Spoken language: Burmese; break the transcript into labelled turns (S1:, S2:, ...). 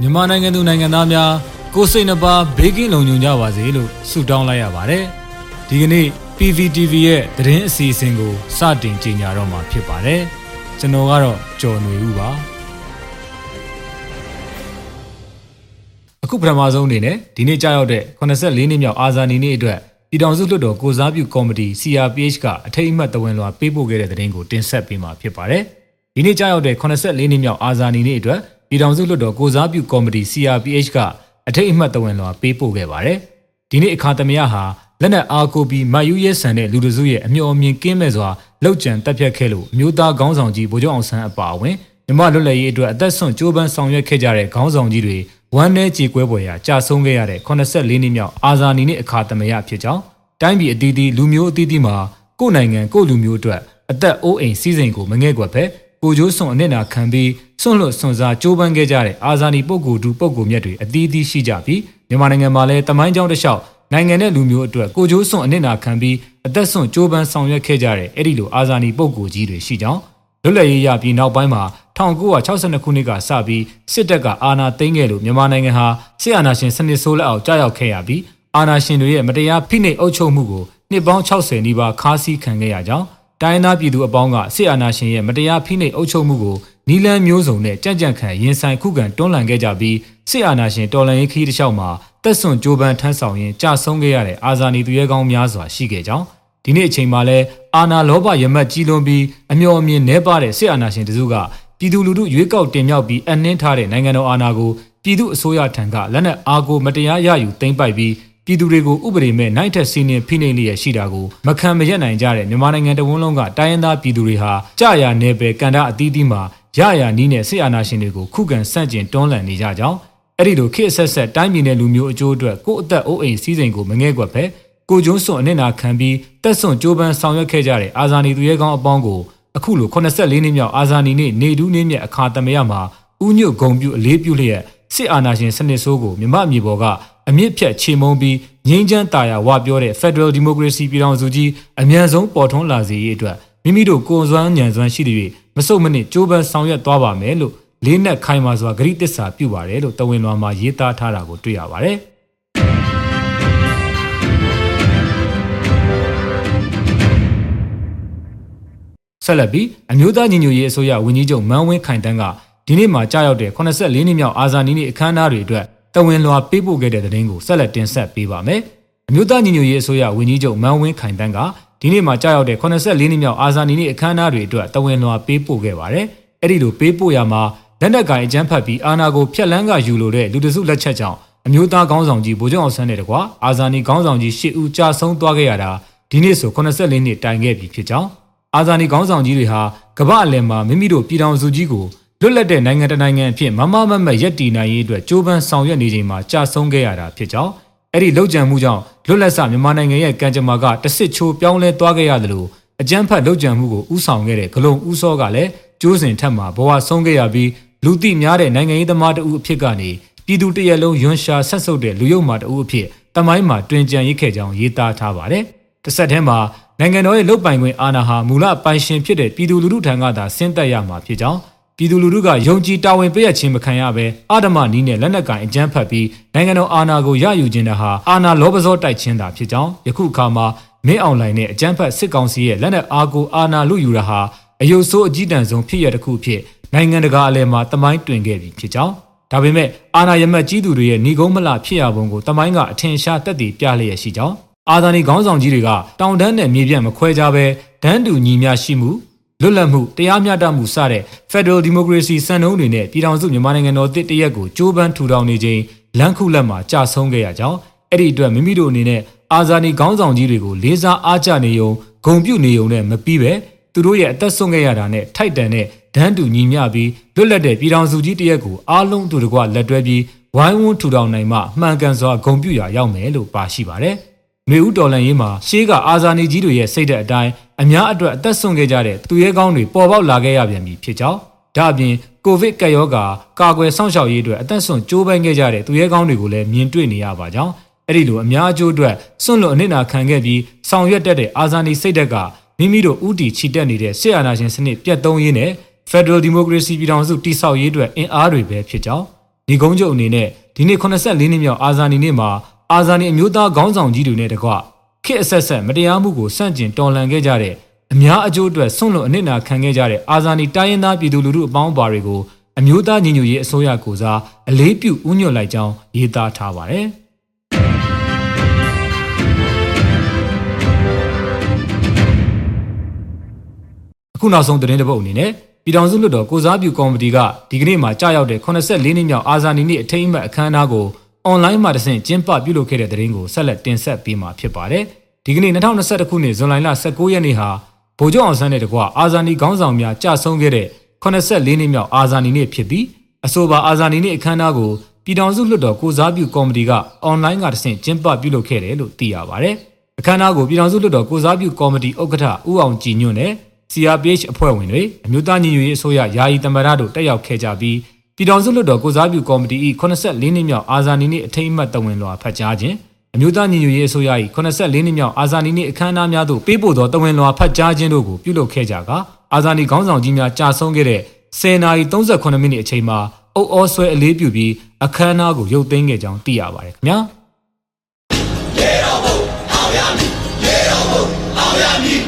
S1: မြန်မာနိုင်ငံသူနိုင်ငံသားများကိုစိတ်နှပါဘေးကင်းလုံခြုံကြပါစေလို့ဆုတောင်းလိုက်ရပါတယ်။ဒီကနေ့ PVTV ရဲ့သတင်းအစီအစဉ်ကိုစတင်ကြေညာတော့မှာဖြစ်ပါတယ်။ကျွန်တော်ကတော့ကျော်နေဦးပါ။အခုပထမဆုံးအနေနဲ့ဒီနေ့ကြာရောက်တဲ့84နှစ်မြောက်အာဇာနည်နေ့အတွက်ပြည်ထောင်စုလွှတ်တော်ကိုစားပြုကော်မတီ CRPH ကအထိတ်အမှတ်တဝန်လွှာပေးပို့ခဲ့တဲ့သတင်းကိုတင်ဆက်ပေးမှာဖြစ်ပါတယ်။ဒီနေ့ကြာရောက်တဲ့84နှစ်မြောက်အာဇာနည်နေ့အတွက် ပြည်ထောင်စုလွှတ်တော်ကိုစားပြုကော်မတီ CRPH ကအထိတ်အမှတ်တဝန်လွှာပေးပို့ခဲ့ပါတယ်။ဒီနေ့အခါသမယဟာလက်နက်အားကိုပြီးမယူရဲဆန်တဲ့လူတစုရဲ့အမျှော်အမြင်ကင်းမဲ့စွာလောက်ကျန်တက်ဖြတ်ခဲ့လို့မျိုးသားခေါင်းဆောင်ကြီးဗိုလ်ချုပ်အောင်ဆန်းအပါအဝင်မြမလွတ်လပ်ရေးအတွက်အသက်ဆွန့်ကြိုးပမ်းဆောင်ရွက်ခဲ့ကြတဲ့ခေါင်းဆောင်ကြီးတွေဝမ်းနည်းကြေကွဲပွဲရာကြာဆုံးခဲ့ရတဲ့84နှစ်မြောက်အာဇာနည်နေ့အခါသမယဖြစ်ကြောင်းတိုင်းပြည်အသီးသီးလူမျိုးအသီးသီးမှာကိုယ်နိုင်ငံကိုယ်လူမျိုးအတွက်အသက်အိုးအိမ်စီးစိမ်ကိုမငဲ့ကွက်ပဲကို ကျိုးစွန်အနစ်နာခံပြီးစွန့်လွတ်စွန့်စားကြိုးပမ်းခဲ့ကြတဲ့အာဇာနည်ပုဂ္ဂိုလ်တူပုဂ္ဂိုလ်မြတ်တွေအသီးသီးရှိကြပြီးမြန်မာနိုင်ငံမှာလည်းတမိုင်းကြောင်းတစ်လျှောက်နိုင်ငံနဲ့လူမျိုးအတွက်ကိုကျိုးစွန်အနစ်နာခံပြီးအသက်စွန့်ကြိုးပမ်းဆောင်ရွက်ခဲ့ကြတဲ့အဲ့ဒီလိုအာဇာနည်ပုဂ္ဂိုလ်ကြီးတွေရှိကြောင်းလွတ်လပ်ရေးရပြီးနောက်ပိုင်းမှာ1962ခုနှစ်ကစပြီးစစ်တပ်ကအာဏာသိမ်းခဲ့လို့မြန်မာနိုင်ငံဟာစစ်အာဏာရှင်စနစ်ဆိုးလက်အောက်ကြာရောက်ခဲ့ရပြီးအာဏာရှင်တွေရဲ့မတရားဖိနှိပ်အုပ်ချုပ်မှုကိုနှစ်ပေါင်း60နီးပါးခါးစည်းခံခဲ့ရကြောင်း တိုင်းသားပြည်သူအပေါင်းကစစ်အာဏာရှင်ရဲ့မတရားဖိနှိပ်အုပ်ချုပ်မှုကိုနီလန်းမျိုးစုံနဲ့ကြံ့ကြံ့ခံရင်ဆိုင်ခုခံတွန်းလှန်ခဲ့ကြပြီးစစ်အာဏာရှင်တော်လှန်ရေးခရီးတစ်လျှောက်မှာတက်ဆွန့်ကြိုးပမ်းထမ်းဆောင်ရင်းကြာဆုံးခဲ့ရတဲ့အာဇာနည်သူရဲကောင်းများစွာရှိခဲ့ကြောင်းဒီနေ့အချိန်မှာလဲအာနာလောဘရမတ်ကြီးလွန်ပြီးအမျော်အမြင်နှဲပါတဲ့စစ်အာဏာရှင်တစုကပြည်သူလူထုရွေးကောက်တင်မြှောက်ပြီးအနှင်းထားတဲ့နိုင်ငံတော်အာဏာကိုပြည်သူအစိုးရထံကလက်နက်အားကိုမတရားရယူသိမ်းပိုက်ပြီး ပြည်သူတွေကိုဥပဒေမဲ့နိုင်ထက်စီးနှင်းဖိနှိပ်လျက်ရှိတာကိုမခံမရက်နိုင်ကြတဲ့မြန်မာနိုင်ငံတဝန်းလုံးကတိုင်းရင်းသားပြည်သူတွေဟာကြာရနယ်ပယ်ကန်တာအသီးသီးမှာရရနီးနဲ့စစ်အာဏာရှင်တွေကိုခုခံဆန့်ကျင်တွန်းလှန်နေကြကြောင်းအဲ့ဒီလိုခေတ်ဆက်ဆက်တိုင်းပြည်နဲ့လူမျိုးအကျိုးအတွက်ကိုယ့်အသက်အိုးအိမ်စည်းစိမ်ကိုမငဲ့ကွက်ပဲကိုကျုံးစွန်အနစ်နာခံပြီးတက်ဆွန်ကြိုးပမ်းဆောင်ရွက်ခဲ့ကြတဲ့အာဇာနည်သူရဲကောင်းအပေါင်းကိုအခုလို84နှစ်မြောက်အာဇာနည်နေ့နေဒူးနေ့မြတ်အခါသမယမှာဥညွတ်ဂုံပြုအလေးပြုလျက်စစ်အာဏာရှင်စနစ်ဆိုးကိုမြမအမြေပေါ်က အမြင့်ဖြတ်ချေမုံပြီးငြိမ်းချမ်းတာယာဝပြောတဲ့ Federal Democracy ပြည်ထောင်စုကြီးအမြန်ဆုံးပေါ်ထွန်းလာစေရေးအတွက်မိမိတို့ကိုယ်စွမ်းညံစွမ်းရှိတဲ့၍မစုံမနစ်ကြိုးပမ်းဆောင်ရွက်သွားပါမယ်လို့လေးနက်ခိုင်မာစွာဂရိတစ္ဆာပြုပါတယ်လို့တဝင်းလွှာမှာရေးသားထားတာကိုတွေ့ရပါတယ်ဆက်လက်ပြီးအမျိုးသားညီညွတ်ရေးအစိုးရဝန်ကြီးချုပ်မန်းဝင်းခိုင်တန်းကဒီနေ့မှာကြာရောက်တဲ့84နှစ်မြောက်အာဇာနည်နေ့အခမ်းအနားတွေအတွက် တဝင်းလွှာပေးပို့ခဲ့တဲ့သတင်းကိုဆက်လက်တင်ဆက်ပေးပါမယ်။အမျိုးသားညီညွတ်ရေးအစိုးရဝန်ကြီးချုပ်မန်းဝင်းခိုင်တန်းကဒီနေ့မှာကြာရောက်တဲ့84နှစ်မြောက်အာဇာနည်နေ့အခမ်းအနားတွေအတွက်တဝင်းလွှာပေးပို့ခဲ့ပါတယ်။အဲ့ဒီလိုပေးပို့ရမှာလက်နက်ကိုင်အကြမ်းဖက်ပြီးအာဏာကိုဖျက်လန်းကယူလိုတဲ့လူတစုလက်ချက်ကြောင့်အမျိုးသားခေါင်းဆောင်ကြီးဗိုလ်ချုပ်အောင်ဆန်းတဲ့တကွာအာဇာနည်ခေါင်းဆောင်ကြီး၈ဦးကြာဆုံးသွားခဲ့ရတာဒီနေ့ဆို84နှစ်တိုင်ခဲ့ပြီဖြစ်ကြောင်းအာဇာနည်ခေါင်းဆောင်ကြီးတွေဟာကမ္ဘာအလယ်မှာမိမိတို့ပြည်ထောင်စုကြီးကို လွတ်လပ်တဲ့နိုင်ငံတစ်နိုင်ငံအဖြစ်မမမမတ်ရက်တည်နိုင်ရေးအတွက်ကြိုးပမ်းဆောင်ရွက်နေချိန်မှာကြာဆုံးခဲ့ရတာဖြစ်ကြောင်းအဲ့ဒီလောက်ကျန်မှုကြောင့်လွတ်လပ်စမြန်မာနိုင်ငံရဲ့ကံကြမ္မာကတဆစ်ချိုးပြောင်းလဲသွားခဲ့ရတယ်လို့အကြမ်းဖက်လောက်ကျန်မှုကိုဥဆောင်ခဲ့တဲ့ဂလုံဥစောကလည်းကျိုးစင်ထက်မှာဘဝဆုံးခဲ့ရပြီးလူသိများတဲ့နိုင်ငံရေးသမားတဦးအဖြစ်ကနေပြည်သူတရက်လုံးယွန်းရှာဆက်ဆုပ်တဲ့လူယုံမာတဦးအဖြစ်တမိုင်းမှာတွင်ကြံရစ်ခဲ့ကြောင်းရေးသားထားပါတယ်။တစ်ဆက်တည်းမှာနိုင်ငံတော်ရဲ့လုတ်ပိုင်ခွင့်အာဏာဟာမူလပိုင်ရှင်ဖြစ်တဲ့ပြည်သူလူထုထံကသာဆင်းသက်ရမှာဖြစ်ကြောင်း ပြည်သူလူထုကယုံကြည်တာဝန်ပေးရခြင်းမခံရဘဲအာဓမနီးနဲ့လက်နက်ကင်အကြမ်းဖက်ပြီးနိုင်ငံတော်အာဏာကိုရယူခြင်းတဟာအာဏာလောဘဇောတိုက်ခြင်းသာဖြစ်ကြောင်းယခုအခါမှာမင်းအောင်လှိုင်နဲ့အကြမ်းဖက်စစ်ကောင်စီရဲ့လက်နက်အားကိုအာဏာလူယူတာဟာအယုတ်ဆိုးအကြီးတန်းဆုံးဖြစ်ရတဲ့ခုဖြစ်နိုင်ငံတကာအလဲမှာတမိုင်းတွင်ခဲ့ပြီဖြစ်ကြောင်းဒါပေမဲ့အာဏာရမတ်ကြီးသူတွေရဲ့ဏီကုန်းမလဖြစ်ရပုံကိုတမိုင်းကအထင်ရှားတက်တည်ပြလျက်ရှိကြောင်းအာဇာနည်ခေါင်းဆောင်ကြီးတွေကတောင်တန်းနဲ့မြေပြန့်မခွဲကြဘဲဒန်းတူညီမျှရှိမှု လွတ်လပ်မှုတရားမျှတမှုစတဲ့ Federal Democracy စံနှုန်းတွေနဲ့ပြည်ထောင်စုမြန်မာနိုင်ငံတော်တစ်တရက်ကိုကြိုးပမ်းထူထောင်နေခြင်းလမ်းခုလက်မှာကြာဆုံးခဲ့ရကြောင်းအဲ့ဒီအတွက်မိမိတို့အနေနဲ့အာဇာနည်ခေါင်းဆောင်ကြီးတွေကိုလေးစားအားကျနေုံဂုံပြုနေုံနဲ့မပြီးပဲသူတို့ရဲ့အသက်ဆုံးခဲ့ရတာနဲ့ထိုက်တန်တဲ့ဒန်းတူညီမျှပြီးလွတ်လပ်တဲ့ပြည်ထောင်စုကြီးတရက်ကိုအားလုံးတူတကွလက်တွဲပြီးဝိုင်းဝန်းထူထောင်နိုင်မှမှန်ကန်စွာဂုံပြုရာရောက်မယ်လို့ပါရှိပါတယ်။ မေဦးတော်လန်ရေးမှာရှေးကအာဇာနည်ကြီးတွေရဲ့စိတ်တဲ့အတိုင်းအများအတွက်အသက်ဆုံးခဲ့ကြတဲ့သူရဲကောင်းတွေပေါ်ပေါက်လာခဲ့ရပြန်ပြီဖြစ်ကြောင်းဒါအပြင်ကိုဗစ်ကပ်ရောဂါကာကွယ်စောင့်ရှောက်ရေးအတွက်အသက်ဆုံးကြိုးပမ်းခဲ့ကြတဲ့သူရဲကောင်းတွေကိုလည်းမြင်တွေ့နေရပါကြောင်းအဲ့ဒီလိုအများအကျိုးအတွက်စွန့်လွတ်အနစ်နာခံခဲ့ပြီးဆောင်ရွက်တတ်တဲ့အာဇာနည်စိတ်ဓာတ်ကမိမိတို့ဥတီချီတက်နေတဲ့ဆရာနာရှင်စနစ်ပြတ်သုံးရေးနဲ့ Federal Democracy ပြည်ထောင်စုတည်ဆောက်ရေးအတွက်အင်အားတွေပဲဖြစ်ကြောင်းညီကုန်းချုပ်အနေနဲ့ဒီနေ့84နှစ်မြောက်အာဇာနည်နေ့မှာ အာဇာနည်အမျိုးသားခေါင်းဆောင်ကြီးတွေနဲ့တကွခေတ်အဆက်ဆက်မတရားမှုကိုစန့်ကျင်တော်လှန်ခဲ့ကြတဲ့အများအကျိုးအတွက်ဆွန့်လွတ်အနစ်နာခံခဲ့ကြတဲ့အာဇာနည်တိုင်းရင်းသားပြည်သူလူထုအပေါင်းအပါတွေကိုအမျိုးသားညီညွတ်ရေးအစိုးရကိုစားအလေးပြုဥညွှတ်လိုက်ကြောင်းရေးသားထားပါတယ်။အခုနောက်ဆုံးသတင်းတစ်ပုဒ်အနေနဲ့ပြည်ထောင်စုလွှတ်တော်ကိုစားပြုကော်မတီကဒီကနေ့မှကြာရောက်တဲ့84နှစ်မြောက်အာဇာနည်နေ့အထိမ်းအမှတ်အခမ်းအနားကို အွန်လိုင်းမှာတဆင့်ကျင်းပပြုလုပ်ခဲ့တဲ့သတင်းကိုဆက်လက်တင်ဆက်ပေးမှာဖြစ်ပါတယ်။ဒီကနေ့2021ခုနှစ်ဇွန်လ19ရက်နေ့ဟာဗိုလ်ချုပ်အောင်ဆန်းနဲ့တကွအာဇာနည်ခေါင်းဆောင်များကြာဆုံးခဲ့တဲ့84နှစ်မြောက်အာဇာနည်နေ့ဖြစ်ပြီးအဆိုပါအာဇာနည်နေ့အခမ်းအနားကိုပြည်ထောင်စုလွှတ်တော်ကိုစားပြုကော်မတီကအွန်လိုင်းကတဆင့်ကျင်းပပြုလုပ်ခဲ့တယ်လို့သိရပါတယ်။အခမ်းအနားကိုပြည်ထောင်စုလွှတ်တော်ကိုစားပြုကော်မတီဥက္ကဋ္ဌဦးအောင်ကြည်ညွန့်နဲ့ CRPH အဖွဲ့ဝင်တွေအမျိုးသားညီညွတ်ရေးအစိုးရယာယီတမရတို့တက်ရောက်ခဲ့ကြပြီး ပြည်ထောင်စုလွှတ်တော်ကိုစားပြုကော်မတီ၏84နှစ်မြောက်အာဇာနည်နေ့အထိမ်းအမှတ်တဝင်လွှာဖတ်ကြားခြင်းအမျိုးသားညီညွတ်ရေးအစိုးရ၏84နှစ်မြောက်အာဇာနည်နေ့အခမ်းအနားများသို့ပေးပို့သောတဝင်လွှာဖတ်ကြားခြင်းတို့ကိုပြုလုပ်ခဲ့ကြကာအာဇာနည်ခေါင်းဆောင်ကြီးများကြာဆုံးခဲ့တဲ့10နာရီ38မိနစ်အချိန်မှာအုပ်အောဆွဲအလေးပြုပြီးအခမ်းအနားကိုရုပ်သိမ်းခဲ့ကြောင်းသိရပါတယ်ခင်ဗျာရေတော်ဘုံအောင်ရမည်ရေတော်ဘုံအောင်ရမည်